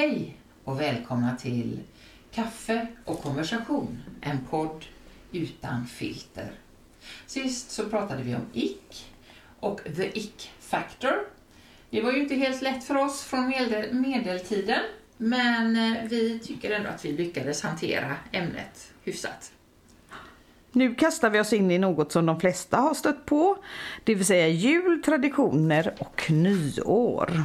Hej och välkomna till Kaffe och konversation, en podd utan filter. Sist så pratade vi om ick och the ick factor. Det var ju inte helt lätt för oss från medel medeltiden, men eh, vi tycker ändå att vi lyckades hantera ämnet hyfsat. Nu kastar vi oss in i något som de flesta har stött på, det vill säga jul, traditioner och nyår.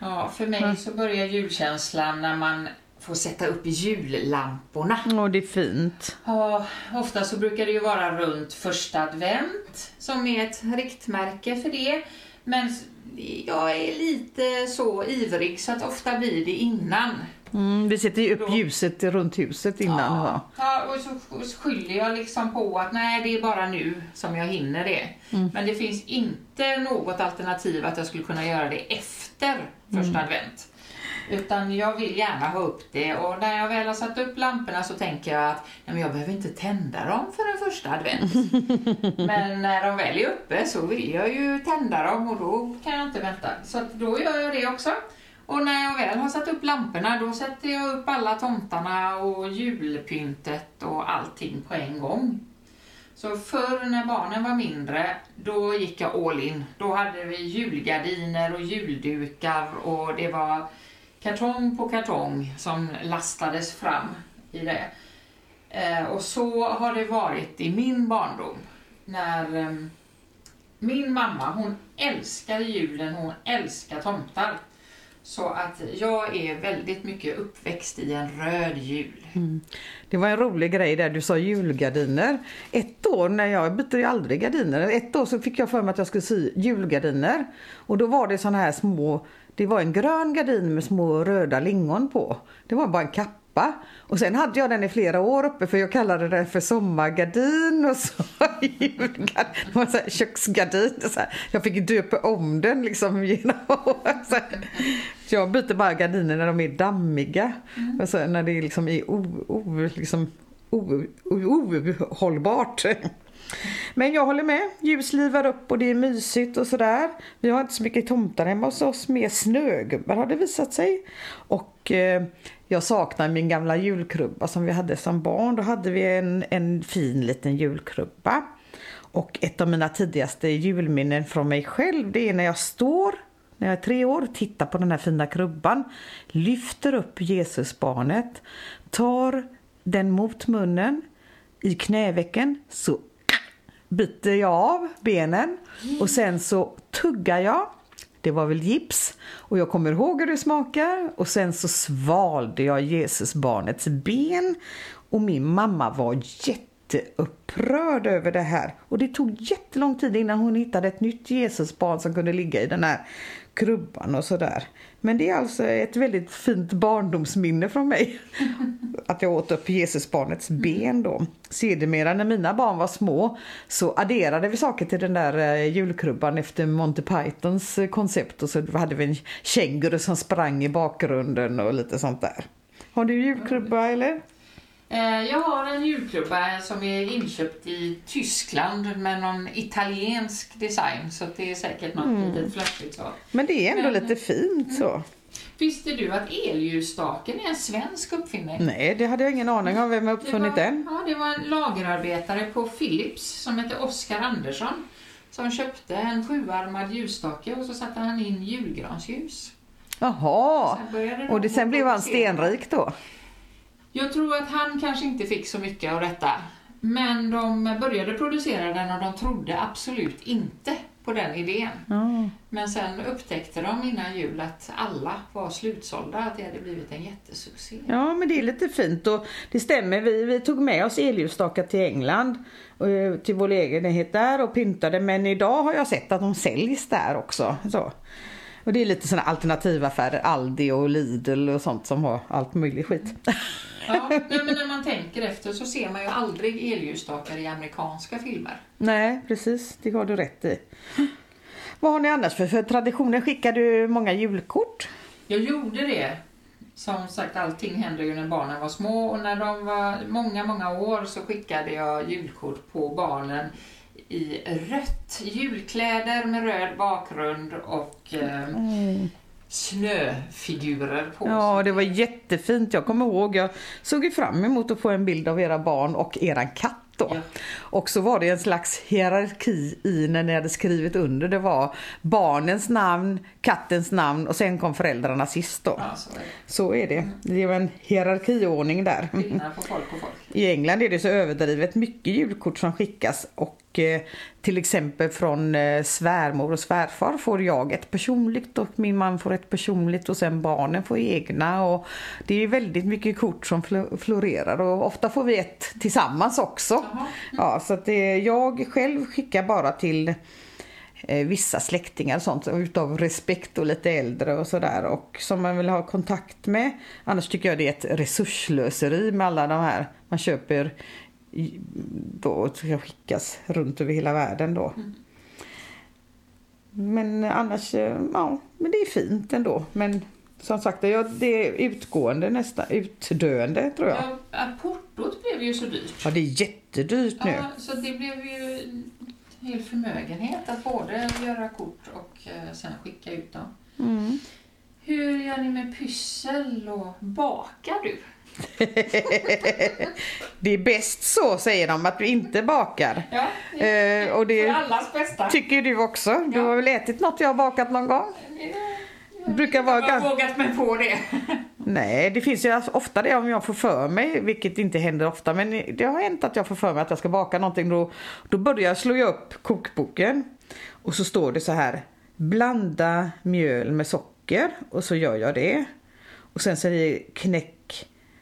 Ja, för mig så börjar julkänslan när man får sätta upp jullamporna. Och det är fint. Ja, ofta så brukar det ju vara runt första advent som är ett riktmärke för det. Men jag är lite så ivrig så att ofta blir det innan. Mm, vi sätter ju upp Då- ljuset runt huset innan. Ja, Ja. ja och så skyller jag liksom på att nej, det är bara nu som jag hinner det. Men det finns inte något alternativ att jag skulle kunna göra det efter första advent. Utan jag vill gärna ha upp det och när jag väl har satt upp lamporna så tänker jag att nej, men jag behöver inte tända dem för den första advent. men när de väl är uppe så vill jag ju tända dem och då kan jag inte vänta. Så då gör jag det också. Och när jag väl har satt upp lamporna då sätter jag upp alla tomtarna och julpyntet och allting på en gång. Så förr när barnen var mindre, då gick jag all in. Då hade vi julgardiner och juldukar och det var kartong på kartong som lastades fram i det. Eh, och så har det varit i min barndom. När ehm, min mamma, hon älskar julen, hon älskar tomtar. Så att jag är väldigt mycket uppväxt i en röd jul. Mm. Det var en rolig grej där du sa julgardiner. Ett år när jag byter ju aldrig gardiner. Ett år så fick jag för mig att jag skulle sy julgardiner. Och då var det sådana här små, det var en grön gardin med små röda lingon på. Det var bara en kappa. Och sen hade jag den i flera år uppe för jag kallade den för sommargardin och så julgardin. Så här köksgardin. Så här. Jag fick döpa om den liksom genom. Så här. Jag byter bara gardiner när de är dammiga. Och så när det är liksom är o, o, liksom, ohållbart. Men jag håller med. Ljus livar upp och det är mysigt och sådär. Vi har inte så mycket tomtar hemma hos oss. Mer snögubbar har det visat sig. Och eh, jag saknar min gamla julkrubba som vi hade som barn. Då hade vi en, en fin liten julkrubba. Och ett av mina tidigaste julminnen från mig själv det är när jag står när jag är tre år, tittar på den här fina krubban, lyfter upp Jesusbarnet, tar den mot munnen, i knävecken så biter jag av benen och sen så tuggar jag. Det var väl gips. Och jag kommer ihåg hur det smakar. Och sen så svalde jag Jesusbarnets ben. Och min mamma var jätteupprörd över det här. Och det tog jättelång tid innan hon hittade ett nytt Jesusbarn som kunde ligga i den här krubban och sådär. Men det är alltså ett väldigt fint barndomsminne från mig. Att jag åt upp Jesusbarnets ben då. Sedermera när mina barn var små så adderade vi saker till den där eh, julkrubban efter Monty Pythons eh, koncept och så hade vi en känguru som sprang i bakgrunden och lite sånt där. Har du julkrubba eller? Eh, Jag har en julklubba som är inköpt i Tyskland med någon italiensk design så det är säkert något litet flashigt så. Men det är ändå Men- lite fint så. Visste du att elljusstaken är en svensk uppfinning? Nej, det hade jag ingen aning om vem har uppfunnit var, den. Ja, det var en lagerarbetare på Philips som hette Oskar Andersson som köpte en sjuarmad ljusstake och så satte han in julgransljus. Jaha, Sen de och det, sen blev han stenrik då? Jag tror att han kanske inte fick så mycket av detta. Men de började producera den och de trodde absolut inte på den idén. Ja. Men sen upptäckte de innan jul att alla var slutsålda, att det hade blivit en jättesuccé. Ja, men det är lite fint och det stämmer. Vi, vi tog med oss elljusstakar till England, eh, till vår lägenhet där och pyntade. Men idag har jag sett att de säljs där också. Så. Och det är lite sådana alternativaffärer, Aldi och Lidl och sånt som har allt möjligt skit. Ja, men när man tänker efter så ser man ju aldrig elljusstakar i amerikanska filmer. Nej, precis. Det har du rätt i. Vad har ni annars för, för traditioner? Skickar du många julkort? Jag gjorde det. Som sagt, allting hände ju när barnen var små och när de var många, många år så skickade jag julkort på barnen i rött. Julkläder med röd bakgrund och eh, snöfigurer på. Ja, det var jättefint. Jag kommer ihåg, jag såg ju fram emot att få en bild av era barn och eran katt. Ja. Och så var det en slags hierarki i när ni hade skrivit under. Det var barnens namn, kattens namn och sen kom föräldrarna sist då. Ja, så är det. Så är det. Det var en hierarkiordning där. På folk och folk. I England är det så överdrivet mycket julkort som skickas och till exempel från eh, svärmor och svärfar får jag ett personligt och min man får ett personligt och sen barnen får egna och det är väldigt mycket kort som flo- florerar och ofta får vi ett tillsammans också. Ja, så att det, jag själv skickar bara till eh, vissa släktingar och sånt utav respekt och lite äldre och sådär och som man vill ha kontakt med. Annars tycker jag det är ett resurslöseri med alla de här man köper då ska skickas runt över hela världen då. Men annars, eh, ja, men det är fint ändå. Men som sagt, det är- utgående nästan, utdöende tror jag. Ja, ja, portot blev ju så dyrt. Ja, det är jättedyrt nu. Ja, så det blev ju en hel förmögenhet att både göra kort och eh, sen skicka ut dem. Mm. Hur gör ni med pyssel och bakar du? Det är bäst så säger de, att du inte bakar. Ja, Eh, och det för allas bästa. tycker du också. Du Ja. har väl ätit något jag har bakat någon gång? Jag Brukar vara ganska... vågat mig på det. Nej, det finns ju ofta det om jag får för mig, vilket inte händer ofta, men det har hänt att jag får för mig att jag ska baka någonting. Då, då börjar jag slå upp kokboken och så står det så här, blanda mjöl med socker och så gör jag det. Och sen så är det knäck,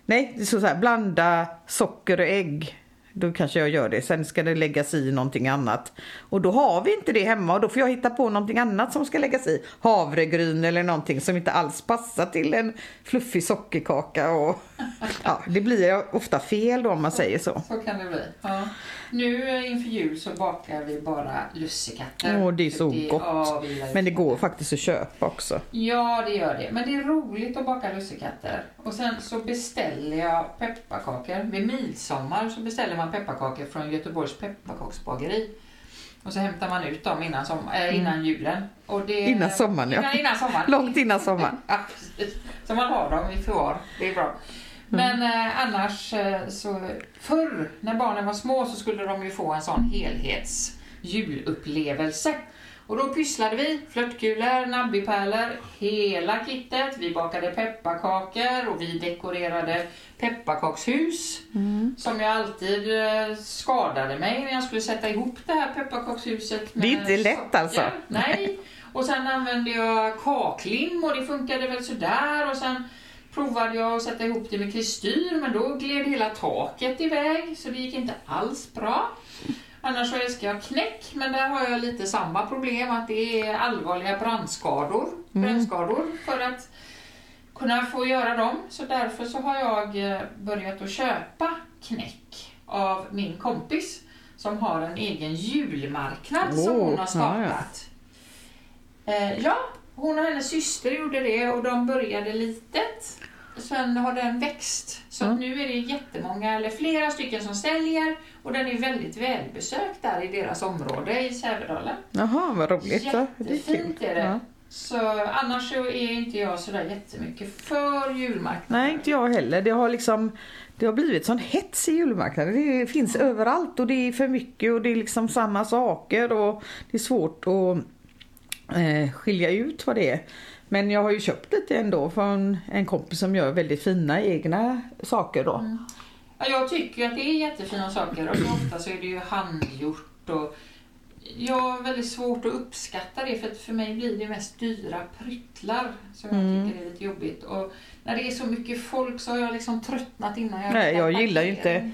nej det står så här, blanda socker och ägg. Då kanske jag gör det. Sen ska det läggas i någonting annat. Och då har vi inte det hemma och då får jag hitta på någonting annat som ska läggas i. Havregryn eller någonting som inte alls passar till en fluffig sockerkaka. Och, ja, det blir ofta fel då om man säger så. Så kan det bli. Ja. Nu eh, inför jul så bakar vi bara lussekatter. Åh, det är så För gott. ja, Men det går faktiskt att köpa också. Ja, det gör det. Men det är roligt att baka lussekatter. Och sen så beställer jag pepparkakor. Vid midsommar så beställer man pepparkakor från Göteborgs pepparkaksbageri. Och så hämtar man ut dem innan, som, äh, innan julen. Och det, Mm. Innan sommaren, ja. Innan, innan sommaren. Långt innan sommaren. Ja, precis. Så man har dem i förvar. Det är bra. Men eh, annars eh, så förr när barnen var små så skulle de ju få en sån helhets julupplevelse. Och då pysslade vi flörtkulor, nabbipärlor, hela kittet. Vi bakade pepparkakor och vi dekorerade pepparkakshus. Som jag alltid eh, skadade mig när jag skulle sätta ihop det här pepparkakshuset. Det är inte lätt socker. alltså. Nej. Och sen använde jag kaklim och det funkade väl sådär. Och sen provade jag att sätta ihop det med kristyr men då gled hela taket iväg så det gick inte alls bra. Annars så älskar jag knäck men där har jag lite samma problem att det är allvarliga brandskador, brännskador för att kunna få göra dem. Så därför så har jag eh, börjat att köpa knäck av min kompis som har en egen julmarknad som Åh, hon har ja, ja. startat. Eh, ja, hon och hennes syster gjorde det och de började litet. Sen har den växt. Så att nu är det jättemånga, eller flera stycken som säljer och den är väldigt välbesökt där i deras område i Sävedalen. Jaha, vad roligt. Ja, det är Jättefint är det. Ja. Så annars så är inte jag sådär jättemycket för julmarknader. Nej, inte jag heller. Det har liksom det har blivit sån hets i julmarknaden. Det finns överallt och det är för mycket och det är liksom samma saker och det är svårt att eh, skilja ut vad det är. Men jag har ju köpt lite ändå från en kompis som gör väldigt fina egna saker då. Ja, jag tycker att det är jättefina saker och ofta så är det ju handgjort och jag har väldigt svårt att uppskatta det för att för mig blir det mest dyra pryttlar som jag Mm. tycker är lite jobbigt. Och när det är så mycket folk så har jag liksom tröttnat innan jag Nej, jag gillar ju inte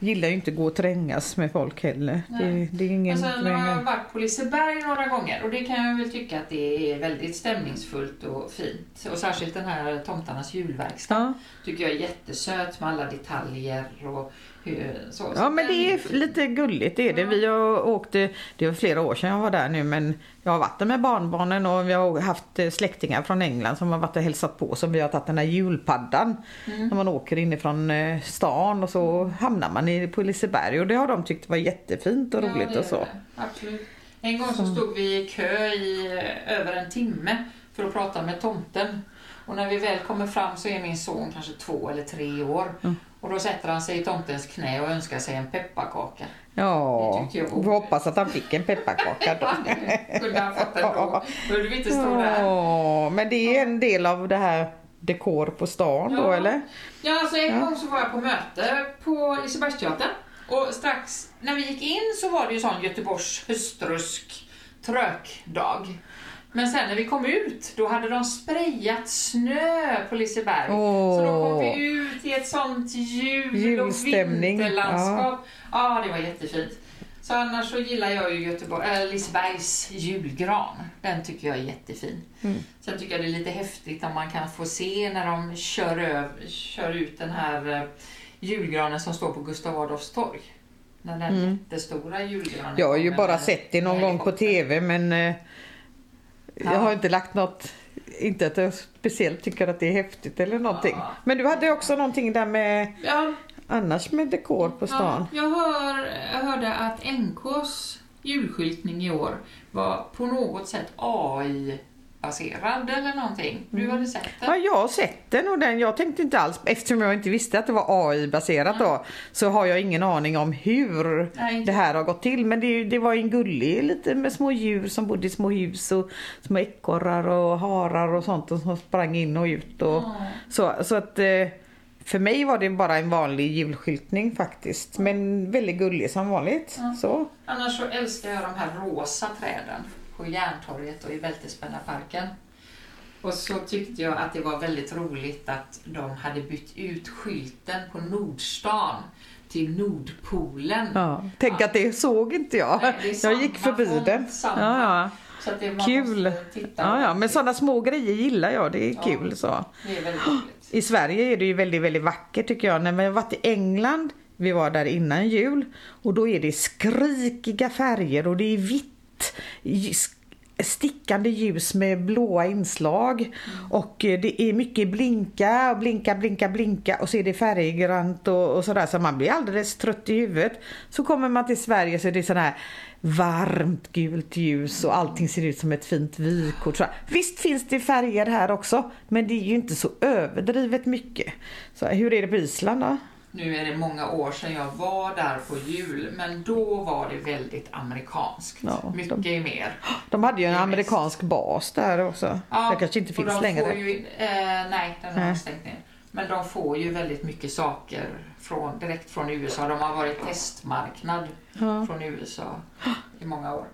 Gillar ju inte att gå och trängas med folk heller. Det, det är ingen Och sen har jag varit på Liseberg några gånger och det kan jag väl tycka att det är väldigt stämningsfullt och fint. Och särskilt den här Tomtarnas julverkstad Ja. tycker jag är jättesöt med alla detaljer och hur, så. Ja men det är lite gulligt det är det. Ja. Vi har åkt, eh, det var flera år sedan jag var där nu men jag har varit där med barnbarnen och vi har haft eh, släktingar från England som har varit och hälsat på som vi har tagit den här julpaddan. Mm. När man åker inifrån eh, stan och så hamnar man i, på Liseberg och det har de tyckt var jättefint och Ja, roligt är och så. En gång så stod vi i kö i eh, över en timme för att prata med tomten. Och när vi väl kommer fram så är min son kanske två eller tre år. Mm. Och då sätter han sig i tomtens knä och önskar sig en pepparkaka. Ja, vi hoppas att han fick en pepparkaka då. Kunde han fått den då. Behövde vi inte stå där. Ja, men det är en del av det här dekor på stan då Ja. eller? Ja, alltså en Ja. gång så var jag på möte på Lisebergsteatern. Och strax när vi gick in så var det ju sån Göteborgs höstrusk trökdag. Men sen när vi kom ut, då hade de sprayat snö på Liseberg. Så då kom vi ut i ett sånt jul och vinterlandskap. Ja. det var jättefint. Så annars så gillar jag ju Göteborg, äh, Lisebergs julgran. Den tycker jag är jättefin. Mm. Sen tycker jag det är lite häftigt om man kan få se när de kör, över, kör ut den här eh, julgranen som står på Gustav Adolfs torg. Den Mm. jättestora julgranen Jag har ju bara sett det någon gång på. TV men eh, jag Ja. har inte lagt något, inte att jag speciellt tycker att det är häftigt eller någonting. Ja. Men du hade också någonting där med Ja, annars med dekor på stan. Ja, jag, hör, jag hörde att NKs julskyltning i år var på något sätt AI-baserad eller någonting. Du Mm. hade sett Ja, den? jag har sett den och den, jag tänkte inte alls, eftersom jag inte visste att det var AI-baserat då, så har jag ingen aning om hur Nej, det här har gått till. Men det, det var en gullig lite med små djur som bodde i små hus och små ekorrar och harar och sånt och som sprang in och ut och Ja. så. Så att eh, för mig var det bara en vanlig julskyltning faktiskt. Men väldigt gullig som vanligt. Ja. Så. Annars så älskar jag de här rosa träden på Järntorget och i Bältespännarparken. Och så tyckte jag att det var väldigt roligt att de hade bytt ut skylten på Nordstan till Nordpolen. Ja. Tänk att det såg inte jag. Nej, jag gick förbi den. Ja, ja. Så det, Kul. Ja, ja, men sådana små grejer gillar jag. Det är Ja. kul så. Det är väldigt roligt. I Sverige är det ju väldigt, väldigt vackert tycker jag. När vi har varit i England, vi var där innan jul och då är det skrikiga färger och det är vitt stickande ljus med blåa inslag och eh, det är mycket blinka och blinka, blinka, blinka och så är det färggrant och, och sådär så man blir alldeles trött i huvudet. Så kommer man till Sverige så är det sådana här varmt gult ljus och allting ser ut som ett fint vykort. Så. Visst finns det färger här också men det är ju inte så överdrivet mycket. Så hur är det på Island då? Nu är det många år sedan jag var där på jul, men då var det väldigt amerikanskt. Ja, Mycket de- mer. De hade ju en amerikansk bas där också. Ja, det kanske inte finns längre. Ju, eh, nej, den har stängt ner. Men de får ju väldigt mycket saker från, direkt från USA. De har varit testmarknad Ja. från USA i många år.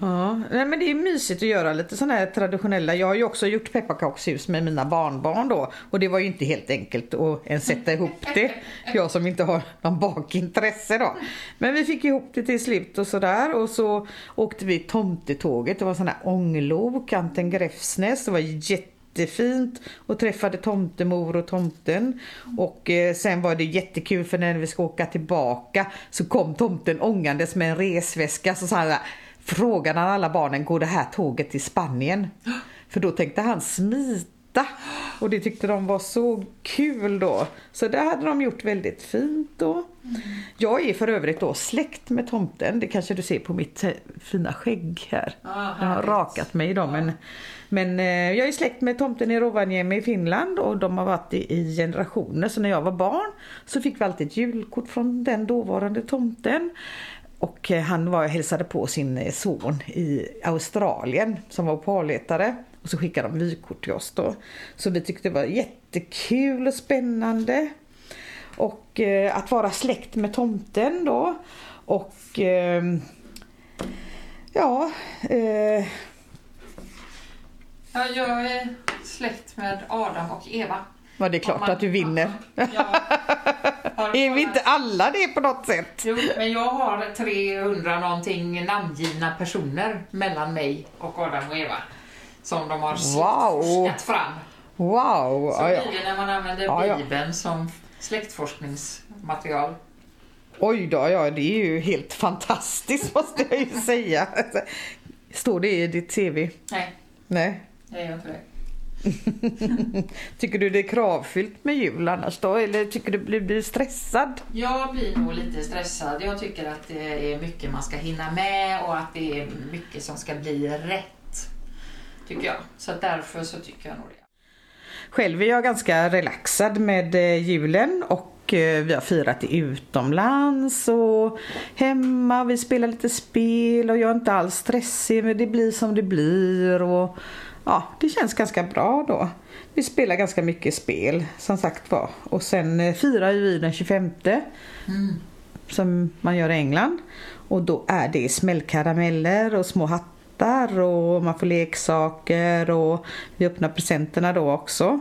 Ja, nej, men det är mysigt att göra lite sådana här traditionella. Jag har ju också gjort pepparkakshus med mina barnbarn då och det var ju inte helt enkelt att ens sätta ihop det. Jag som inte har någon bakintresse då. Men vi fick ihop det till slut och sådär och så åkte vi tomtetåget. Det var sån här ånglok, Anten Gräfsnäs. Det var jättefint och träffade tomtemor och tomten. Och eh, sen var det jättekul för när vi ska åka tillbaka så kom tomten ångandes med en resväska. Så sa han frågade han alla barnen, går det här tåget till Spanien? För då tänkte han smita. Och det tyckte de var så kul då. Så det hade de gjort väldigt fint då. Jag är för övrigt då släkt med tomten. Det kanske du ser på mitt eh, fina skägg här. Ja, Jag har rakat mig då men, men eh, jag är släkt med tomten i Rovaniemi i Finland och de har varit i, i generationer. Så när jag var barn så fick vi alltid ett julkort från den dåvarande tomten. Och eh, han var och hälsade på sin eh, son i Australien som var parletare. Och så skickade de vykort till oss då. Så vi tyckte det var jättekul och spännande. Och eh, att vara släkt med tomten då. Och eh, ja, eh, Ja, jag är släkt med Adam och Eva var det Om klart man- att du vinner. Ja, har Är vi inte alla det på något sätt? Jo, men jag har 300 någonting namngivna personer mellan mig och Adam och Eva. Som de har Wow. fram. Wow! Så Ja, ja. blir det när man använder Ja, ja. Bibeln som släktforskningsmaterial. Oj då, ja det är ju helt fantastiskt måste jag ju säga. Står det i ditt CV? Nej, Nej. det gör inte det. Tycker du det är kravfyllt med jul annars då? Eller tycker du blir, blir stressad? Jag blir nog lite stressad. Jag tycker att det är mycket man ska hinna med och att det är mycket som ska bli rätt. tycker jag. Så därför så tycker jag nog det. Själv är jag ganska relaxad med eh, julen och eh, vi har firat utomlands och hemma. Vi spelar lite spel och jag är inte alls stressig men det blir som det blir och ja, det känns ganska bra då. Vi spelar ganska mycket spel som sagt var och sen eh, firar vi den 25 mm. som man gör i England och då är det smällkarameller och små hattar hattar och man får leksaker och vi öppnar presenterna då också.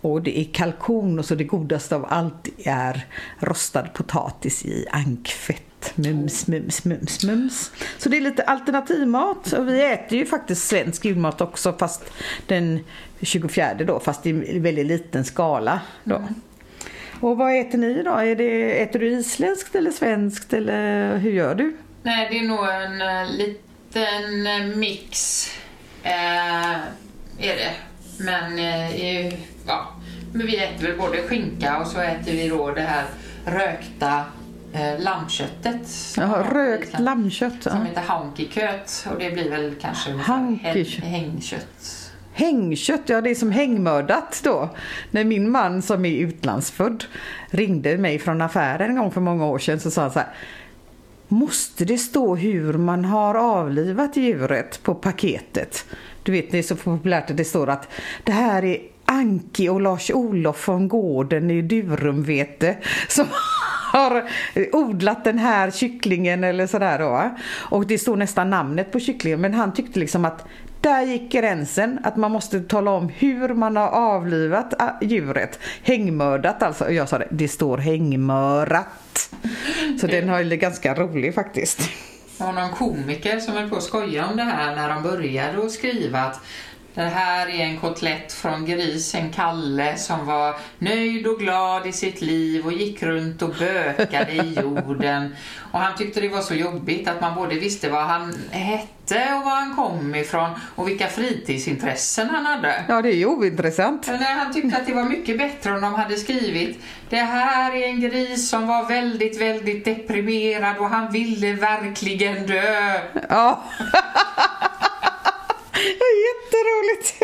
Och det är kalkon och så det godaste av allt är rostad potatis i ankfett. Mums, mums, mums, mums. Så det är lite alternativmat och vi äter ju faktiskt svensk julmat också fast den 24 då fast i väldigt liten skala då. Mm. Och vad äter ni då? Är det, äter du isländskt eller svenskt eller hur gör du? Nej, det är nog en uh, lite liten eh, mix eh, är det. Men eh, ja, men vi äter väl både skinka och så äter vi då det här rökta eh, lammköttet. Jaha, rökt lammkött. Som heter hankiköt och det blir väl kanske hängkött. Hängkött, ja det är som hängmördat då. När min man som är utlandsfödd ringde mig från affären en gång för många år sedan så sa han så här Måste det stå hur man har avlivat djuret på paketet? Du vet, det är så populärt att det står att det här är Anki och Lars-Olof från gården i Durumvete som har odlat den här kycklingen eller sådär då. Och det står nästan namnet på kycklingen men han tyckte liksom att där gick gränsen att man måste tala om hur man har avlivat ah, djuret. Hängmördat alltså. Och jag sa det, det står hängmörat. Så den har ju ganska rolig faktiskt. Det var någon komiker som höll på att skoja om det här när de började att skriva att det här är en kotlett från grisen Kalle som var nöjd och glad i sitt liv och gick runt och bökade i jorden. Och han tyckte det var så jobbigt att man både visste vad han hette och var han kom ifrån och vilka fritidsintressen han hade. Ja, det är ju ointressant. Men han tyckte att det var mycket bättre om de hade skrivit Det här är en gris som var väldigt, väldigt deprimerad och han ville verkligen dö. Ja. Jätteroligt!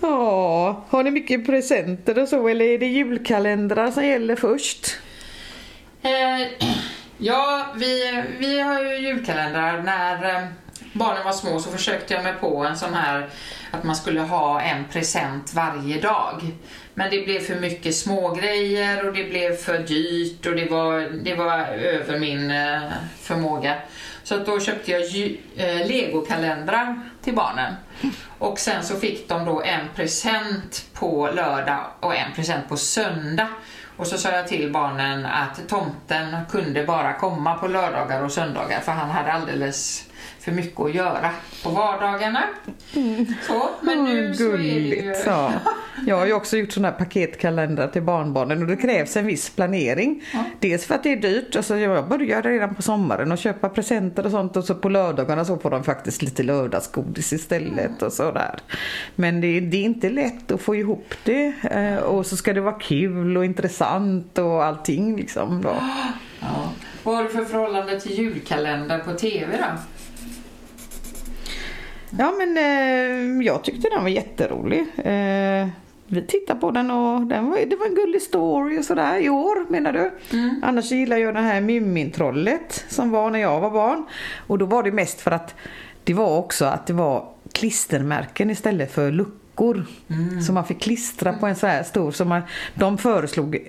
ja, har ni mycket presenter och så eller är det julkalendrar som gäller först? Eh, ja, vi, vi har ju julkalendrar. När eh, barnen var små så försökte jag mig på en sån här att man skulle ha en present varje dag. Men det blev för mycket smågrejer och det blev för dyrt och det var, det var över min eh, förmåga. Så då köpte jag eh, legokalendrar till barnen. Och sen så fick de då en present på lördag och en present på söndag. Och så sa jag till barnen att tomten kunde bara komma på lördagar och söndagar för han hade alldeles för mycket att göra på vardagarna. Mm. Så, men nu oh, så är det ju... Ja. Jag har ju också gjort sådana här paketkalendrar till barnbarnen och det krävs en viss planering. Ja. Dels för att det är dyrt, alltså jag började redan på sommaren och köpa presenter och sånt och så på lördagarna så får de faktiskt lite lördagsgodis istället och sådär. Men det, det är inte lätt att få ihop det eh, och så ska det vara kul och intressant och allting liksom då. Ja. Vad har du för förhållande till julkalendern på TV då? Ja men eh, jag tyckte den var jätterolig. Eh, vi tittade på den och den var, det var en gullig story och sådär i år menar du? Mm. Annars gillar jag det här Mumintrollet som var när jag var barn. Och då var det mest för att det var också att det var klistermärken istället för luckor dockor mm. som man fick klistra på en så här stor. Så man, de föreslog eh,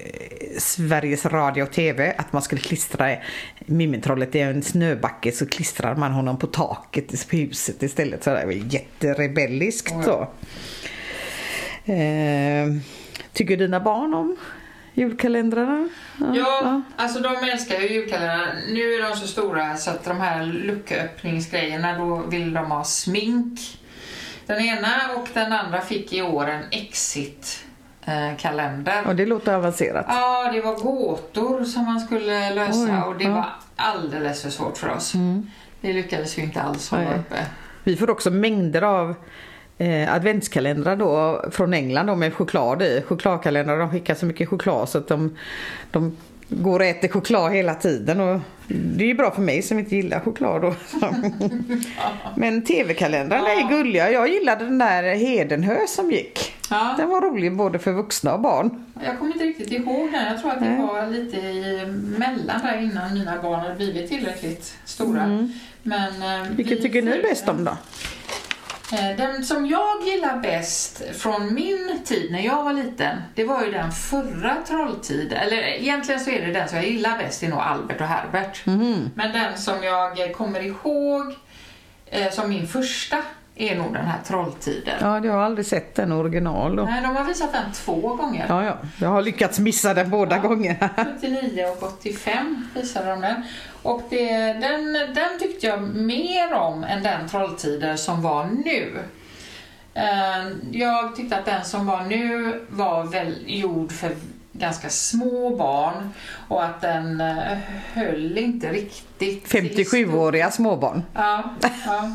Sveriges Radio och TV att man skulle klistra Mumintrollet i en snöbacke så klistrar man honom på taket på huset istället. Så det var jätterebelliskt så. Eh, tycker dina barn om julkalendrarna? Ja, ja, alltså de älskar ju julkalendrarna. Nu är de så stora så att de här lucköppningsgrejerna då vill de ha smink. Den ena och den andra fick i år en Exit-kalender. Och det låter avancerat. Ja, det var gåtor som man skulle lösa Oj, och det ja. var alldeles för svårt för oss. Mm. Det lyckades vi inte alls hålla uppe. Vi får också mängder av eh, adventskalendrar då från England då, med choklad i. Chokladkalendrar, de skickar så mycket choklad så att de, de går och äter choklad hela tiden. Och det är ju bra för mig som inte gillar choklad då. Men tv-kalendrarna är gulliga. Jag gillade den där Hedenhö som gick. Ja. Den var rolig både för vuxna och barn. Jag kommer inte riktigt ihåg den. Jag tror att det Nej. var lite i mellan där innan mina barn hade blivit tillräckligt stora. Men, eh, Vilken vi tycker ni bäst om då? Eh, Den som jag gillar bäst från min tid när jag var liten, det var ju den förra Trolltiden. Eller egentligen så är det den som jag gillar bäst, det är nog Albert och Herbert. Mhm. Men den som jag kommer ihåg eh, som min första är nog den här Trolltiden. Ja, jag har aldrig sett den original då. Nej, de har visat den två gånger. Ja, ja. Jag har lyckats missa den båda gångerna. 79 och 85 visade de den. Och det, den, den tyckte jag mer om än den Trolltider som var nu. Eh, Jag tyckte att den som var nu var väl gjord för ganska små barn och att den eh, höll inte riktigt. 57-åriga småbarn. Ja, ja,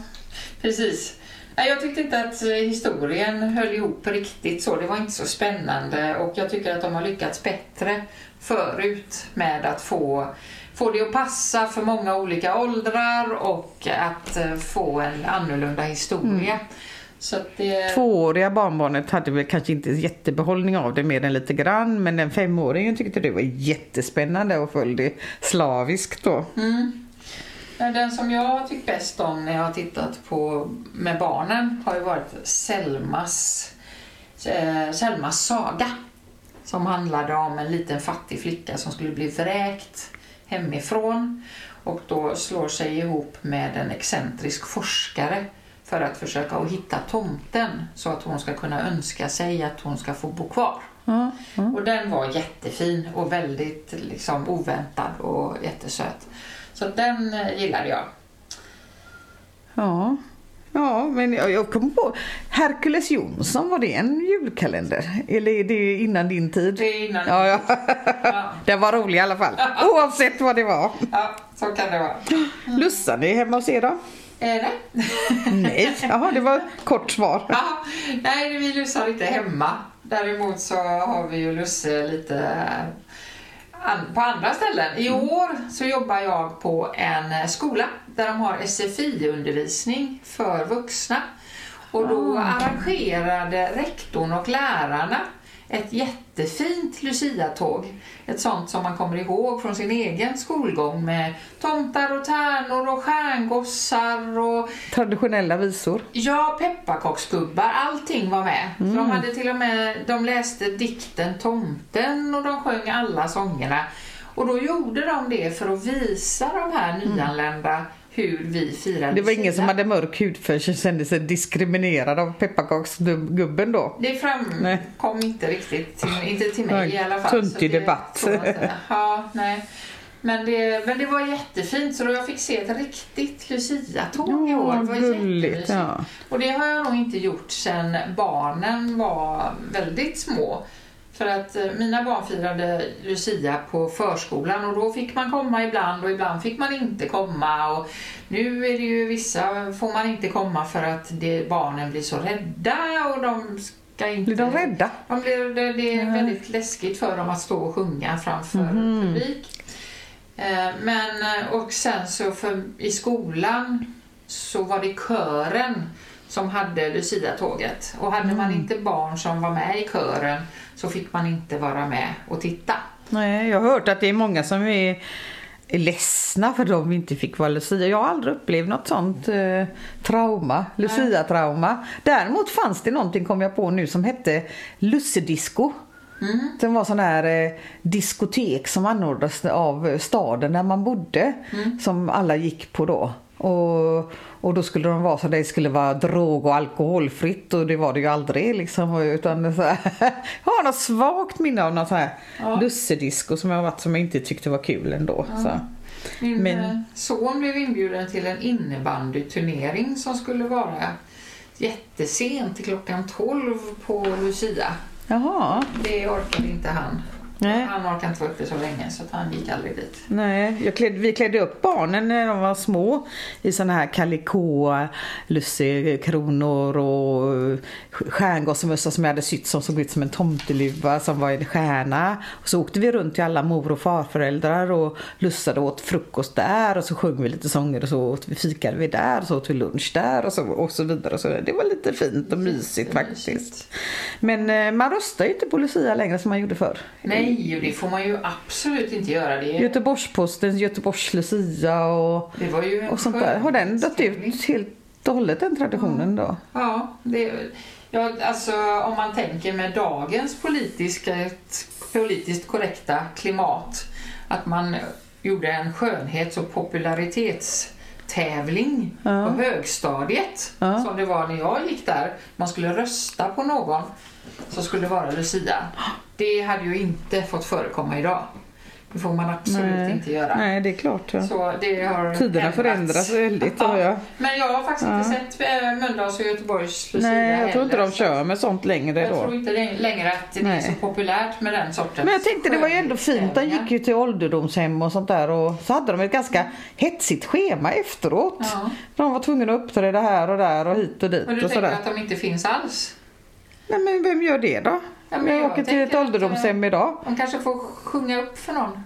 precis. Nej, Jag tyckte inte att eh, historien höll ihop riktigt så. Det var inte så spännande och jag tycker att de har lyckats bättre förut med att få, få det att passa för många olika åldrar och att eh, få en annorlunda historia. Så att det... Tvååriga barnbarnet hade väl kanske inte jättebehållning av det mer än lite grann. Men den femåringen tyckte det var jättespännande och följde slaviskt då. Mm. Den som jag har tyckt bäst om när jag har tittat på med barnen har ju varit Selmas, eh, Selmas saga. Som handlade om en liten fattig flicka som skulle bli vräkt hemifrån och då slår sig ihop med en excentrisk forskare för att försöka att hitta tomten så att hon ska kunna önska sig att hon ska få bo kvar. Ja, ja. Och den var jättefin och väldigt liksom, oväntad och jättesöt. Så den eh, gillade jag. Ja, ja men jag, jag kom på Hercules Jonsson, var det en julkalender? Eller är det innan din tid? Det är innan... Ja, ja. Ja, Den var rolig i alla fall. Oavsett vad det var. ja, så kan det vara. Lussan är hemma hos er då? Eh, nej. Nej, jaha det var kort svar. Ja, nej, vi lussar inte hemma. Däremot så har vi ju Lusse lite på andra ställen. I år så jobbar jag på en eh, skola där de har SFI-undervisning för vuxna. Och då arrangerade rektorn och lärarna ett jättefint Lucia-tåg. Ett sånt som man kommer ihåg från sin egen skolgång med tomtar och tärnor och stjärngossar och Traditionella visor. Ja, pepparkaksgubbar, allting var med. Så de hade till och med, de läste dikten Tomten och de sjöng alla sångerna. Och då gjorde de det för att visa de här nyanlända hur vi firar Det var ingen som hade mörk hudfärg som kände sig diskriminerad av pepparkaksgubben då. Det framkom inte riktigt, till, inte till mig i alla fall. det debatt. Ja, nej. Men det, men det var jättefint så då jag fick se ett riktigt Lucia-tåg i år. Det var gulligt. Ja. Och det har jag nog inte gjort sedan barnen var väldigt små. För att eh, mina barn firade Lucia på förskolan och då fick man komma ibland och ibland fick man inte komma. Och nu är det ju vissa får man inte komma för att det, barnen blir så rädda och de ska inte... Blir de rädda? De blir, det, det är Ja. väldigt läskigt för dem att stå och sjunga framför Mhm. publik. Eh, Men, eh, och sen så för, i skolan så var det kören som hade Lucia-tåget. Och hade man inte barn som var med i kören så fick man inte vara med och titta. Nej, jag har hört att det är många som är ledsna för att de inte fick vara Lucia. Jag har aldrig upplevt något sånt eh, trauma, Lucia-trauma. Däremot fanns det någonting, kom jag på nu, som hette Lussedisco. Mm. Det var sån här eh, diskotek som anordnades av staden där man bodde. Som alla gick på då. Och, och då skulle de vara så det skulle vara drog och alkoholfritt och det var det ju aldrig liksom. Utan så här, jag har något svagt minne av något så här Ja. lussedisco som jag varit som jag inte tyckte var kul ändå. Så. Min Men- eh, son blev inbjuden till en innebandyturnering som skulle vara jättesent till klockan 12 på Lucia. Jaha. Det orkade inte han. Nej. Han orkade inte vara uppe så länge så han gick aldrig dit. Nej, klädde, vi klädde upp barnen när de var små i såna här kalikå, lussekronor och stjärngossmössa som jag hade sytt som såg ut som en tomteluva som var en stjärna. Och så åkte vi runt till alla mor och farföräldrar och lussade åt frukost där och så sjöng vi lite sånger och så åt vi, fikade vi där och så åt vi lunch där och så, och så vidare. Och så. Det var lite fint och mysigt faktiskt. Men eh, man röstar ju inte på Lucia längre som man gjorde förr. Nej, och det får man ju absolut inte göra. Det, Göteborgs-Postens Göteborgs Lucia och, det var ju och sånt där. Har den dött ut helt och hållet den traditionen då? Ja, det, ja, alltså om man tänker med dagens politiska, politiskt korrekta klimat att man gjorde en skönhets och popularitetstävling Ja. på högstadiet Ja. som det var när jag gick där. Man skulle rösta på någon som skulle vara Lucia. Det hade ju inte fått förekomma idag. Det får man absolut inte göra. Nej, det är klart. Ja. Så det har Tiderna ändrats. förändras väldigt. hör jag. Men jag har faktiskt Ja. inte sett äh, Mölndals och Göteborgs Lucia Nej, jag tror inte de kör med sånt längre Jag tror då. inte det- längre att det är Nej. så populärt med den sortens Men jag tänkte det var ju ändå fint. De gick ju till ålderdomshem och sånt där och så hade de ett ganska hetsigt schema efteråt. Ja. De var tvungna att uppträda här och där och hit och dit Och du och tänker sådär. att de inte finns alls? Nej men vem gör det då? Ja, men jag jag åker till ett att, ålderdomshem idag. De kanske får sjunga upp för någon?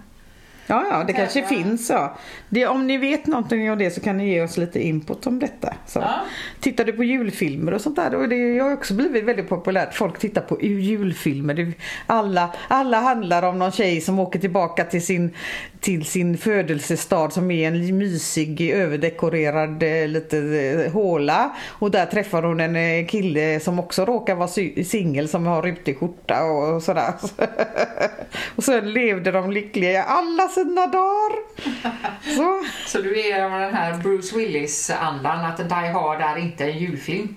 Ja, ja, det kanske Ja. finns ja. Det, om ni vet någonting om det så kan ni ge oss lite input om detta. Så. Ja. Tittar du på julfilmer och sånt där? Och det har också blivit väldigt populärt. Folk tittar på julfilmer. Det, alla, alla handlar om någon tjej som åker tillbaka till sin, till sin födelsestad som är en mysig överdekorerad eh, lite eh, håla. Och där träffar hon en eh, kille som också råkar vara singel som har rutig skjorta och sådär. och så levde de lyckliga i alla sina dagar. Så. Så du är den här Bruce Willis-andan att Die Hard är inte en julfilm?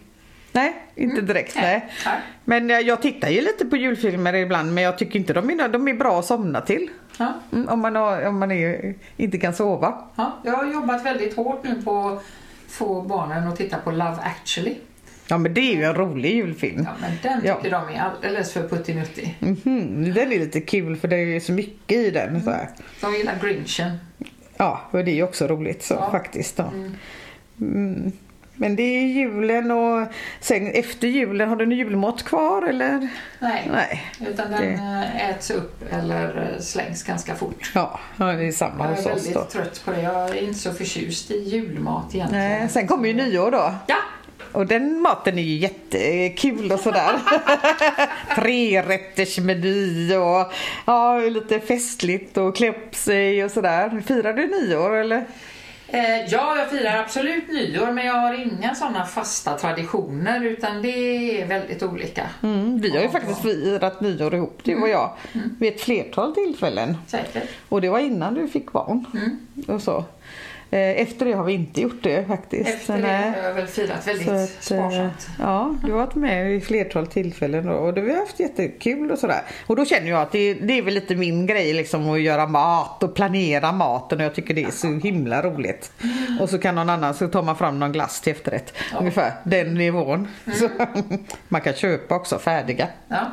Nej, inte direkt. Nej. Nej. Men eh, jag tittar ju lite på julfilmer ibland men jag tycker inte de är, de är bra att somna till. Ja. Mm, om man, har, om man är, inte kan sova. Ja. Jag har jobbat väldigt hårt nu på att få barnen att titta på Love actually. Ja men det är ju en rolig julfilm. Ja, men den Ja. tycker de är alldeles för puttinuttig. Mhm, Den är lite kul för det är ju så mycket i den. Så här. De gillar Grinchen. Ja, och det är ju också roligt så Ja. faktiskt. Då. Mm. Men det är julen och sen efter julen, har du någon julmat kvar eller? Nej, Nej. utan den eh, äts upp eller eh, slängs ganska fort. Ja, det är samma Jag är hos oss väldigt då. trött på det. Jag är inte så förträtt i julmat egentligen. Nej, sen kommer ju nyår då. Ja, Och den maten är ju jättekul och sådär. Trerättersmeny och ja, lite festligt och klä upp sig och sådär. Firar du nyår eller? Eh, ja, jag firar absolut nyår men jag har inga sådana fasta traditioner utan det är väldigt olika. Mm, vi har ju faktiskt firat nyår ihop, du och jag, vid ett flertal tillfällen. Säkert. Och det var innan du fick barn. Mm. Och så. Eh, Efter det har vi inte gjort det faktiskt. Efter det har jag väl firat väldigt att, eh, sparsamt. Ja, du har varit med i flertal tillfällen då, och det har haft jättekul och sådär. Och då känner jag att det, det är väl lite min grej liksom att göra mat och planera maten och jag tycker det är så himla roligt. Och så kan någon annan, så tar man fram någon glass till efterrätt. Ja. Ungefär den nivån. Så, man kan köpa också färdiga. Ja.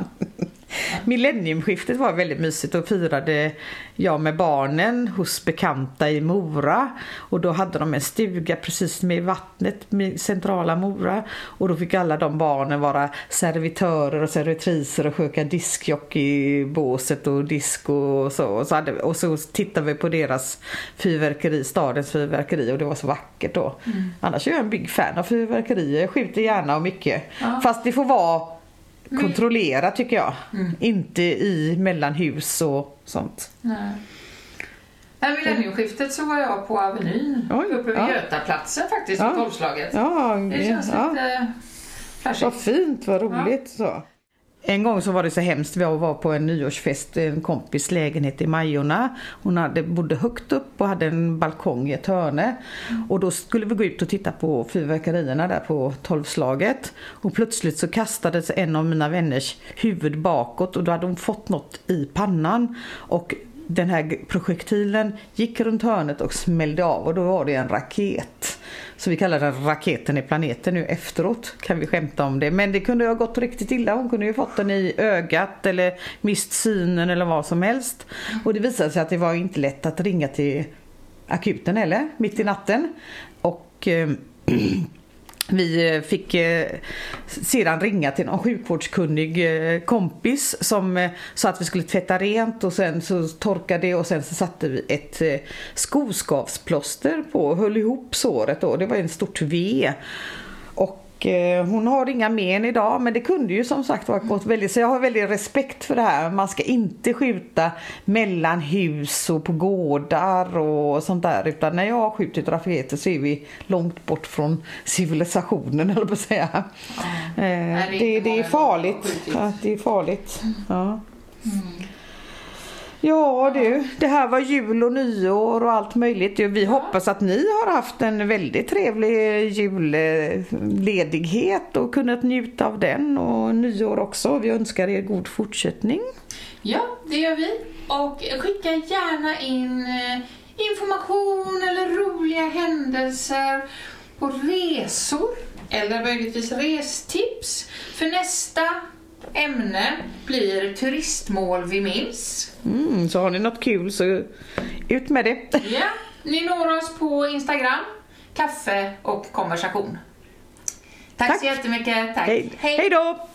Millenniumskiftet var väldigt mysigt. Då firade jag med barnen hos bekanta i Mora. Och då hade de en stuga precis med vattnet med centrala Mora. Och då fick alla de barnen vara servitörer och servitriser och sköka diskjock i båset och disco och så. Och så, hade, och så tittade vi på deras fyrverkeri, stadens fyrverkeri och det var så vackert då. Annars är jag en big fan av fyrverkerier. Jag skjuter gärna och mycket. Ja. Fast det får vara kontrollerat tycker jag. Mm. Inte i mellan hus och sånt. Nej. Nej, millenniumskiftet så var jag på Avenyn Oj, uppe vid ja. Götaplatsen faktiskt Ja. på tolvslaget. Ja, Det känns ja. lite flashigt. Vad fint, vad roligt. Så. En gång så var det så hemskt, jag var på en nyårsfest i en kompis lägenhet i Majorna. Hon hade, bodde högt upp och hade en balkong i ett hörne. Och då skulle vi gå ut och titta på fyrverkerierna där på tolvslaget. Och plötsligt så kastades en av mina vänners huvud bakåt och då hade hon fått något i pannan. Och den här projektilen gick runt hörnet och smällde av och då var det en raket. Så vi kallar den raketen i planeten nu efteråt kan vi skämta om det. Men det kunde ha gått riktigt illa. Hon kunde ju fått den i ögat eller mist synen eller vad som helst. Och det visade sig att det var inte lätt att ringa till akuten heller, mitt i natten. Och eh, vi eh, fick eh, sedan ringa till någon sjukvårdskunnig eh, kompis som sa att vi skulle tvätta rent och sen så torkade det och sen så satte vi ett skoskavsplåster på och höll ihop såret då. Det var en stort V. Och eh, hon har inga men idag men det kunde ju som sagt vara gått väldigt så jag har väldigt respekt för det här. Man ska inte skjuta mellan hus och på gårdar och sånt där utan när jag har skjutit raketer så är vi långt bort från civilisationen eller på att säga. Ja. Eh, Nej, det är det, är farligt. Ja, det är farligt. Ja. Mm. Ja du, det här var jul och nyår och allt möjligt. Vi hoppas att ni har haft en väldigt trevlig julledighet och kunnat njuta av den och nyår också. Vi önskar er god fortsättning. Ja, det gör vi. Och skicka gärna in eh, information eller roliga händelser på resor eller möjligtvis restips. För nästa ämne blir turistmål vi minns. Mm, så har ni något kul så ut med det. Ja, ni når oss på Instagram, kaffe och konversation. Tack, Tack. så jättemycket. Tack. Hej, hej då!